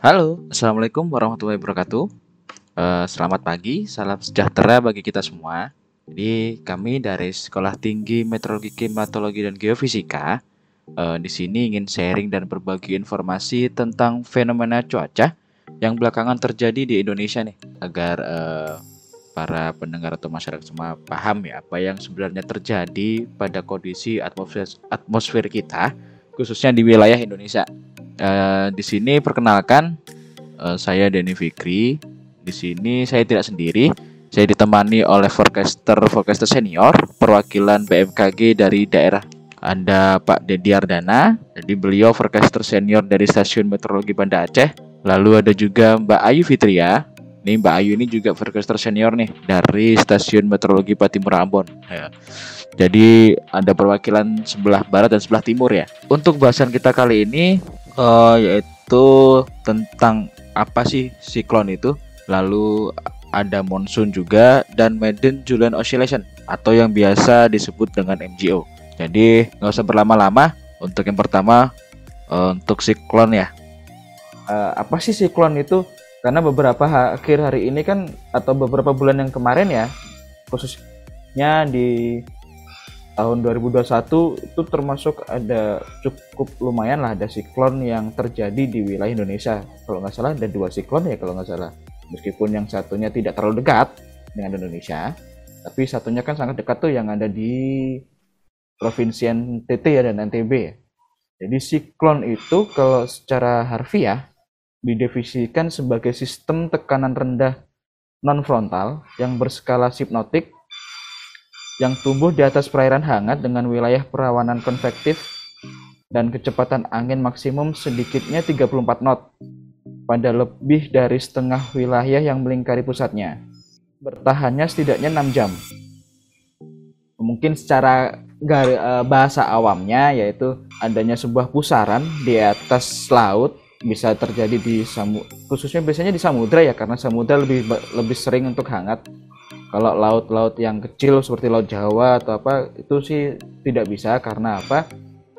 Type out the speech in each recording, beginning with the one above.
Halo, Assalamualaikum warahmatullahi wabarakatuh. Uh, selamat pagi, salam sejahtera bagi kita semua. Jadi kami dari Sekolah Tinggi Meteorologi, Klimatologi dan Geofisika uh, di sini ingin sharing dan berbagi informasi tentang fenomena cuaca yang belakangan terjadi di Indonesia nih, agar uh, para pendengar atau masyarakat semua paham ya apa yang sebenarnya terjadi pada kondisi atmosfer atmosfer kita, khususnya di wilayah Indonesia. Uh, di sini perkenalkan uh, saya Denny Fikri. Di sini saya tidak sendiri saya ditemani oleh forecaster forecaster senior perwakilan BMKG dari daerah ada Pak Dedi Ardana, jadi beliau forecaster senior dari Stasiun Meteorologi Banda Aceh. Lalu ada juga Mbak Ayu Fitria. Nih Mbak Ayu ini juga forecaster senior nih dari Stasiun Meteorologi Patimura Ambon. Ya. Jadi ada perwakilan sebelah barat dan sebelah timur ya. Untuk bahasan kita kali ini uh, yaitu tentang apa sih siklon itu, lalu ada monsoon juga dan Maiden Julian Oscillation atau yang biasa disebut dengan MGO. Jadi nggak usah berlama-lama. Untuk yang pertama uh, untuk siklon ya. Uh, apa sih siklon itu? Karena beberapa akhir hari ini kan atau beberapa bulan yang kemarin ya, khususnya di tahun 2021 itu termasuk ada cukup lumayan lah ada siklon yang terjadi di wilayah Indonesia. Kalau nggak salah ada dua siklon ya kalau nggak salah meskipun yang satunya tidak terlalu dekat dengan Indonesia tapi satunya kan sangat dekat tuh yang ada di provinsi NTT ya dan NTB ya. Jadi siklon itu kalau secara harfiah didefinisikan sebagai sistem tekanan rendah non frontal yang berskala hipnotik yang tumbuh di atas perairan hangat dengan wilayah perawanan konvektif dan kecepatan angin maksimum sedikitnya 34 knot pada lebih dari setengah wilayah yang melingkari pusatnya. Bertahannya setidaknya 6 jam. Mungkin secara eh, bahasa awamnya yaitu adanya sebuah pusaran di atas laut bisa terjadi di samu khususnya biasanya di samudra ya karena samudra lebih lebih sering untuk hangat. Kalau laut-laut yang kecil seperti laut Jawa atau apa itu sih tidak bisa karena apa?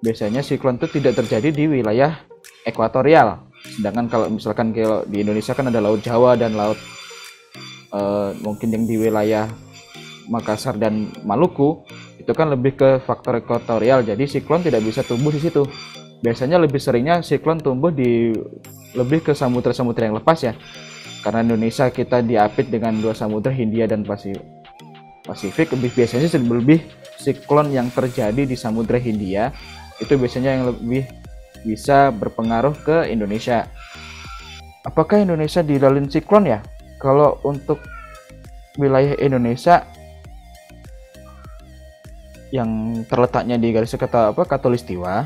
Biasanya siklon itu tidak terjadi di wilayah ekuatorial. Sedangkan kalau misalkan kalau di Indonesia kan ada laut Jawa dan laut uh, mungkin yang di wilayah Makassar dan Maluku itu kan lebih ke faktor ekuatorial. Jadi siklon tidak bisa tumbuh di situ biasanya lebih seringnya siklon tumbuh di lebih ke samudra-samudra yang lepas ya karena Indonesia kita diapit dengan dua samudra Hindia dan Pasifik lebih biasanya lebih siklon yang terjadi di Samudra Hindia itu biasanya yang lebih bisa berpengaruh ke Indonesia. Apakah Indonesia dilalui siklon ya? Kalau untuk wilayah Indonesia yang terletaknya di garis kata apa Katulistiwa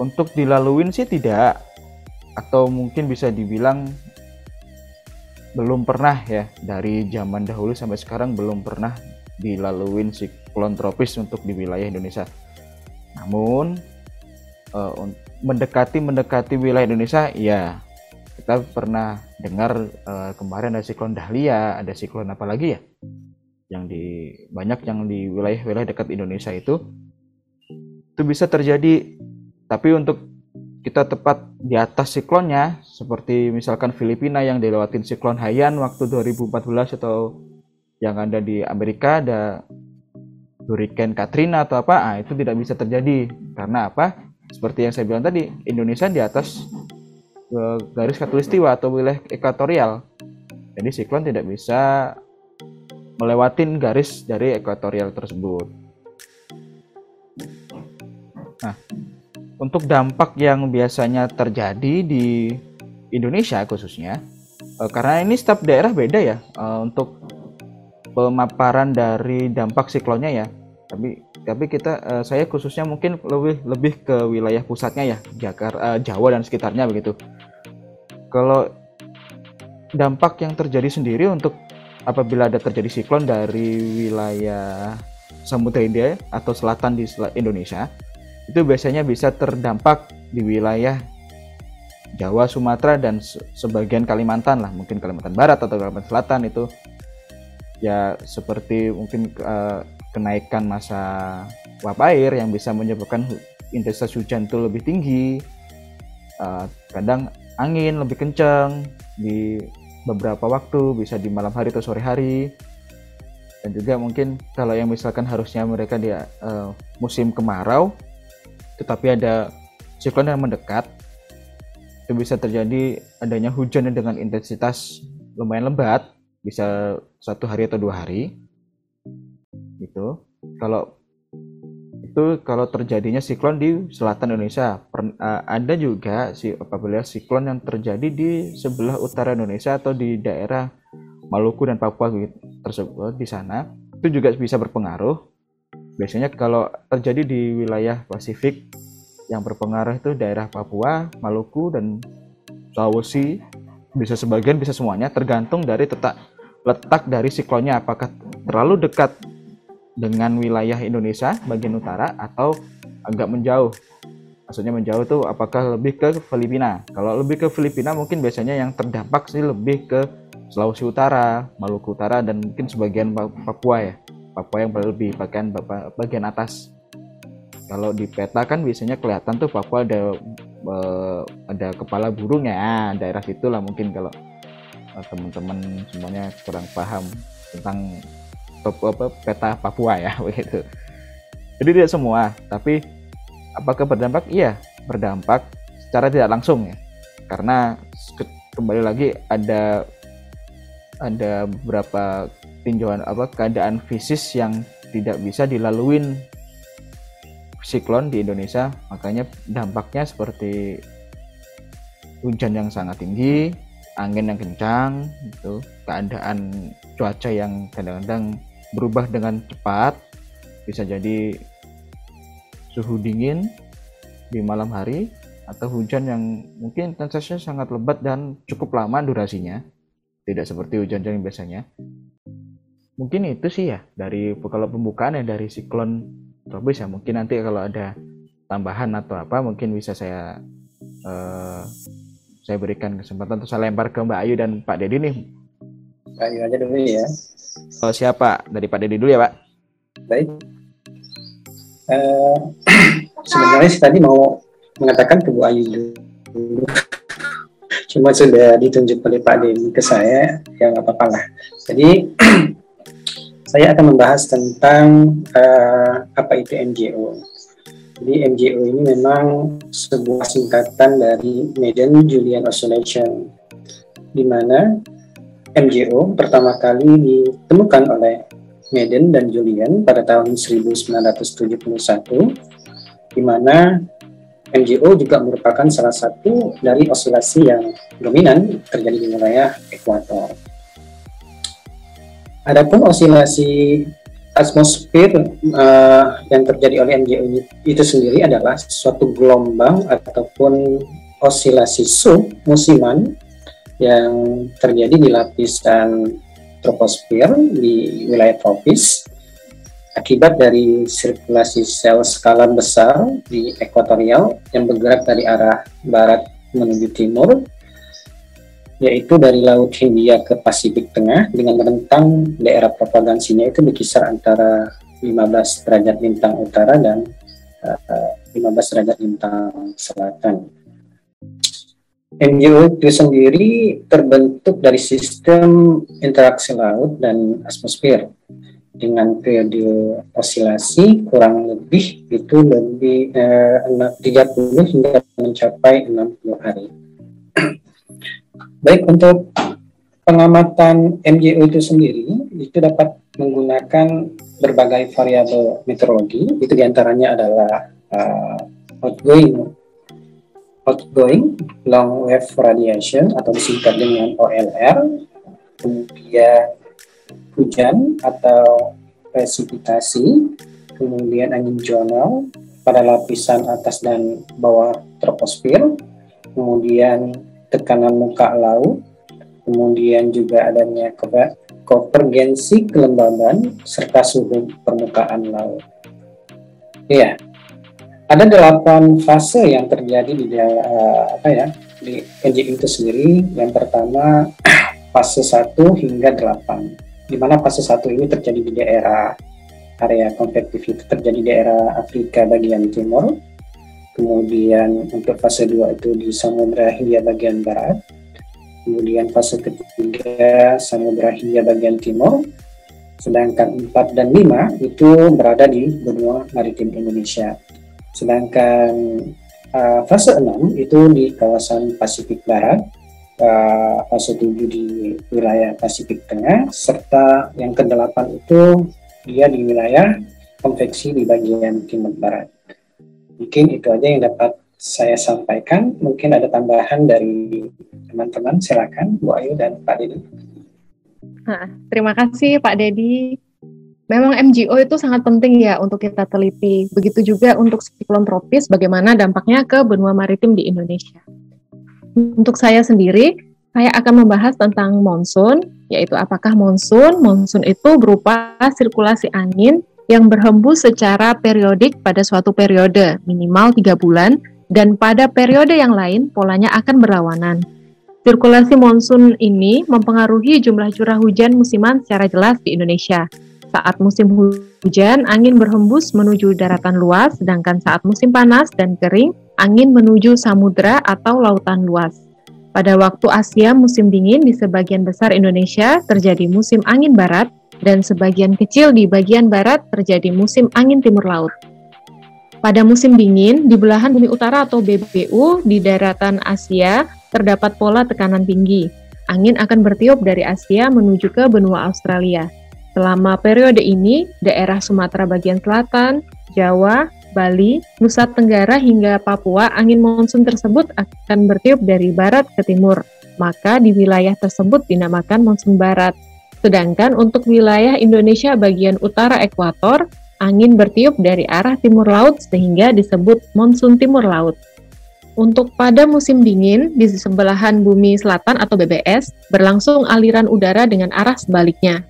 untuk dilaluin sih tidak. Atau mungkin bisa dibilang belum pernah ya. Dari zaman dahulu sampai sekarang belum pernah dilaluin siklon tropis untuk di wilayah Indonesia. Namun uh, mendekati mendekati wilayah Indonesia ya kita pernah dengar uh, kemarin ada siklon Dahlia ada siklon apa lagi ya? Yang di banyak yang di wilayah-wilayah dekat Indonesia itu. Itu bisa terjadi tapi untuk kita tepat di atas siklonnya seperti misalkan Filipina yang dilewatin siklon Haiyan waktu 2014 atau yang ada di Amerika ada Hurricane Katrina atau apa ah itu tidak bisa terjadi karena apa seperti yang saya bilang tadi, Indonesia di atas uh, garis katulistiwa atau wilayah ekuatorial. Jadi siklon tidak bisa melewati garis dari ekuatorial tersebut. Nah, untuk dampak yang biasanya terjadi di Indonesia khususnya, uh, karena ini setiap daerah beda ya uh, untuk pemaparan dari dampak siklonnya ya. Tapi tapi kita uh, saya khususnya mungkin lebih lebih ke wilayah pusatnya ya Jakarta Jawa dan sekitarnya begitu kalau dampak yang terjadi sendiri untuk apabila ada terjadi siklon dari wilayah Samudra India atau selatan di Indonesia itu biasanya bisa terdampak di wilayah Jawa, Sumatera dan sebagian Kalimantan lah, mungkin Kalimantan Barat atau Kalimantan Selatan itu ya seperti mungkin uh, kenaikan masa uap air yang bisa menyebabkan intensitas hujan itu lebih tinggi. Uh, kadang angin lebih kencang di beberapa waktu, bisa di malam hari atau sore hari. Dan juga mungkin kalau yang misalkan harusnya mereka di uh, musim kemarau, tetapi ada siklon yang mendekat, itu bisa terjadi adanya hujan dengan intensitas lumayan lebat, bisa satu hari atau dua hari. Gitu. Kalau itu kalau terjadinya siklon di selatan Indonesia. Per, uh, ada juga si apabila siklon yang terjadi di sebelah utara Indonesia atau di daerah Maluku dan Papua gitu, tersebut di sana itu juga bisa berpengaruh. Biasanya kalau terjadi di wilayah Pasifik yang berpengaruh itu daerah Papua, Maluku dan Sulawesi bisa sebagian bisa semuanya tergantung dari letak letak dari siklonnya apakah terlalu dekat dengan wilayah Indonesia bagian utara atau agak menjauh. Maksudnya menjauh tuh apakah lebih ke Filipina? Kalau lebih ke Filipina mungkin biasanya yang terdampak sih lebih ke Sulawesi Utara, Maluku Utara dan mungkin sebagian Papua ya. Papua yang lebih bagian bagian atas. Kalau di peta kan biasanya kelihatan tuh Papua ada ada kepala burung ya, daerah situlah mungkin kalau uh, teman-teman semuanya kurang paham tentang apa, peta Papua ya begitu. Jadi tidak semua, tapi apakah berdampak? Iya, berdampak secara tidak langsung ya. Karena kembali lagi ada ada beberapa tinjauan apa keadaan fisis yang tidak bisa dilaluin siklon di Indonesia, makanya dampaknya seperti hujan yang sangat tinggi, angin yang kencang, itu keadaan cuaca yang kadang-kadang berubah dengan cepat bisa jadi suhu dingin di malam hari atau hujan yang mungkin intensitasnya sangat lebat dan cukup lama durasinya. Tidak seperti hujan-hujan biasanya mungkin itu sih ya dari kalau pembukaan ya dari siklon tropis ya mungkin nanti kalau ada tambahan atau apa mungkin bisa saya uh, saya berikan kesempatan untuk saya lempar ke Mbak Ayu dan Pak Dedi nih Mbak Ayu aja dulu ya Oh, siapa? Dari Pak Dedi dulu ya, Pak. Baik. Uh, sebenarnya sih tadi mau mengatakan ke Bu Ayu dulu. Cuma sudah ditunjuk oleh Pak Dedi ke saya, ya nggak apa-apa lah. Jadi, saya akan membahas tentang uh, apa itu MJO. Jadi MJO ini memang sebuah singkatan dari Median Julian Oscillation, di mana MGO pertama kali ditemukan oleh Maiden dan Julian pada tahun 1971, di mana MGO juga merupakan salah satu dari osilasi yang dominan terjadi di wilayah ekuator. Adapun osilasi atmosfer uh, yang terjadi oleh MGO itu sendiri adalah suatu gelombang ataupun osilasi sub musiman yang terjadi di lapisan troposfer di wilayah tropis akibat dari sirkulasi sel skala besar di ekuatorial yang bergerak dari arah barat menuju timur yaitu dari Laut Hindia ke Pasifik Tengah dengan rentang daerah propagansinya itu berkisar antara 15 derajat lintang utara dan uh, eh, 15 derajat lintang selatan. MGO itu sendiri terbentuk dari sistem interaksi laut dan atmosfer dengan periode osilasi kurang lebih itu lebih eh, 30 hingga mencapai 60 hari. Baik untuk pengamatan MGO itu sendiri itu dapat menggunakan berbagai variabel meteorologi. Itu di antaranya adalah uh, outgoing outgoing long wave radiation atau disingkat dengan OLR, kemudian hujan atau presipitasi, kemudian angin zonal pada lapisan atas dan bawah troposfer, kemudian tekanan muka laut, kemudian juga adanya konvergensi kelembaban serta suhu permukaan laut. Iya, ada delapan fase yang terjadi di uh, apa ya di engine itu sendiri. Yang pertama fase 1 hingga 8. Di mana fase 1 ini terjadi di daerah area konvektif itu terjadi di daerah Afrika bagian timur. Kemudian untuk fase 2 itu di Samudra Hindia bagian barat, kemudian fase ketiga Samudra Hindia bagian timur, sedangkan 4 dan 5 itu berada di benua maritim Indonesia. Sedangkan uh, fase 6 itu di kawasan Pasifik Barat, uh, fase 7 di wilayah Pasifik Tengah, serta yang ke-8 itu dia di wilayah konveksi di bagian timur barat. Mungkin itu aja yang dapat saya sampaikan. Mungkin ada tambahan dari teman-teman. Silakan Bu Ayu dan Pak Dedi. Nah, terima kasih Pak Dedi. Memang MGO itu sangat penting ya untuk kita teliti. Begitu juga untuk siklon tropis, bagaimana dampaknya ke benua maritim di Indonesia. Untuk saya sendiri, saya akan membahas tentang monsun, yaitu apakah monsun? Monsun itu berupa sirkulasi angin yang berhembus secara periodik pada suatu periode, minimal tiga bulan, dan pada periode yang lain polanya akan berlawanan. Sirkulasi monsun ini mempengaruhi jumlah curah hujan musiman secara jelas di Indonesia. Saat musim hujan, angin berhembus menuju daratan luas, sedangkan saat musim panas dan kering, angin menuju samudra atau lautan luas. Pada waktu Asia musim dingin di sebagian besar Indonesia terjadi musim angin barat dan sebagian kecil di bagian barat terjadi musim angin timur laut. Pada musim dingin, di belahan bumi utara atau BBU di daratan Asia terdapat pola tekanan tinggi. Angin akan bertiup dari Asia menuju ke benua Australia. Selama periode ini, daerah Sumatera bagian selatan, Jawa, Bali, Nusa Tenggara hingga Papua, angin monsun tersebut akan bertiup dari barat ke timur. Maka di wilayah tersebut dinamakan monsun barat. Sedangkan untuk wilayah Indonesia bagian utara ekuator, angin bertiup dari arah timur laut sehingga disebut monsun timur laut. Untuk pada musim dingin, di sebelahan bumi selatan atau BBS, berlangsung aliran udara dengan arah sebaliknya.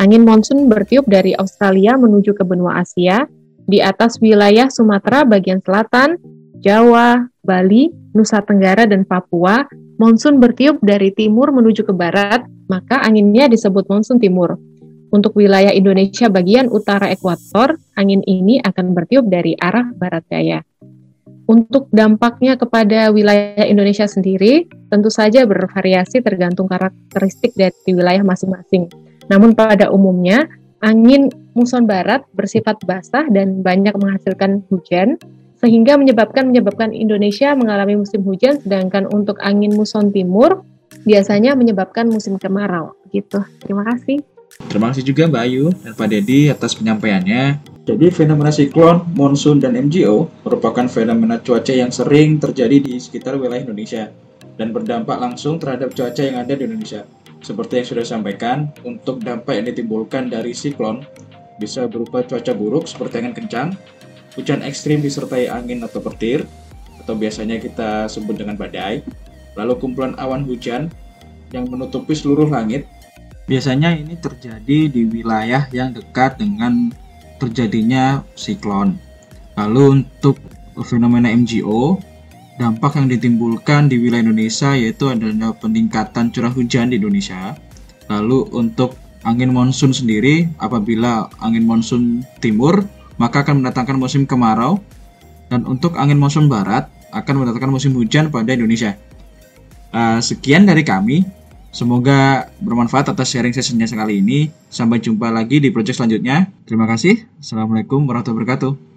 Angin monsun bertiup dari Australia menuju ke benua Asia, di atas wilayah Sumatera bagian selatan, Jawa, Bali, Nusa Tenggara, dan Papua, monsun bertiup dari timur menuju ke barat, maka anginnya disebut monsun timur. Untuk wilayah Indonesia bagian utara ekuator, angin ini akan bertiup dari arah barat daya. Untuk dampaknya kepada wilayah Indonesia sendiri, tentu saja bervariasi tergantung karakteristik dari wilayah masing-masing. Namun pada umumnya, angin muson barat bersifat basah dan banyak menghasilkan hujan, sehingga menyebabkan menyebabkan Indonesia mengalami musim hujan sedangkan untuk angin muson timur biasanya menyebabkan musim kemarau gitu. Terima kasih. Terima kasih juga Mbak Ayu dan Pak Dedi atas penyampaiannya. Jadi fenomena siklon, monsun, dan MGO merupakan fenomena cuaca yang sering terjadi di sekitar wilayah Indonesia dan berdampak langsung terhadap cuaca yang ada di Indonesia. Seperti yang sudah disampaikan, untuk dampak yang ditimbulkan dari siklon bisa berupa cuaca buruk seperti angin kencang, hujan ekstrim disertai angin atau petir, atau biasanya kita sebut dengan badai, lalu kumpulan awan hujan yang menutupi seluruh langit. Biasanya ini terjadi di wilayah yang dekat dengan terjadinya siklon. Lalu untuk fenomena MGO, dampak yang ditimbulkan di wilayah Indonesia yaitu adalah peningkatan curah hujan di Indonesia. Lalu untuk angin monsun sendiri, apabila angin monsun timur maka akan mendatangkan musim kemarau dan untuk angin monsun barat akan mendatangkan musim hujan pada Indonesia. Uh, sekian dari kami. Semoga bermanfaat atas sharing sessionnya sekali ini. Sampai jumpa lagi di project selanjutnya. Terima kasih. Assalamualaikum warahmatullahi wabarakatuh.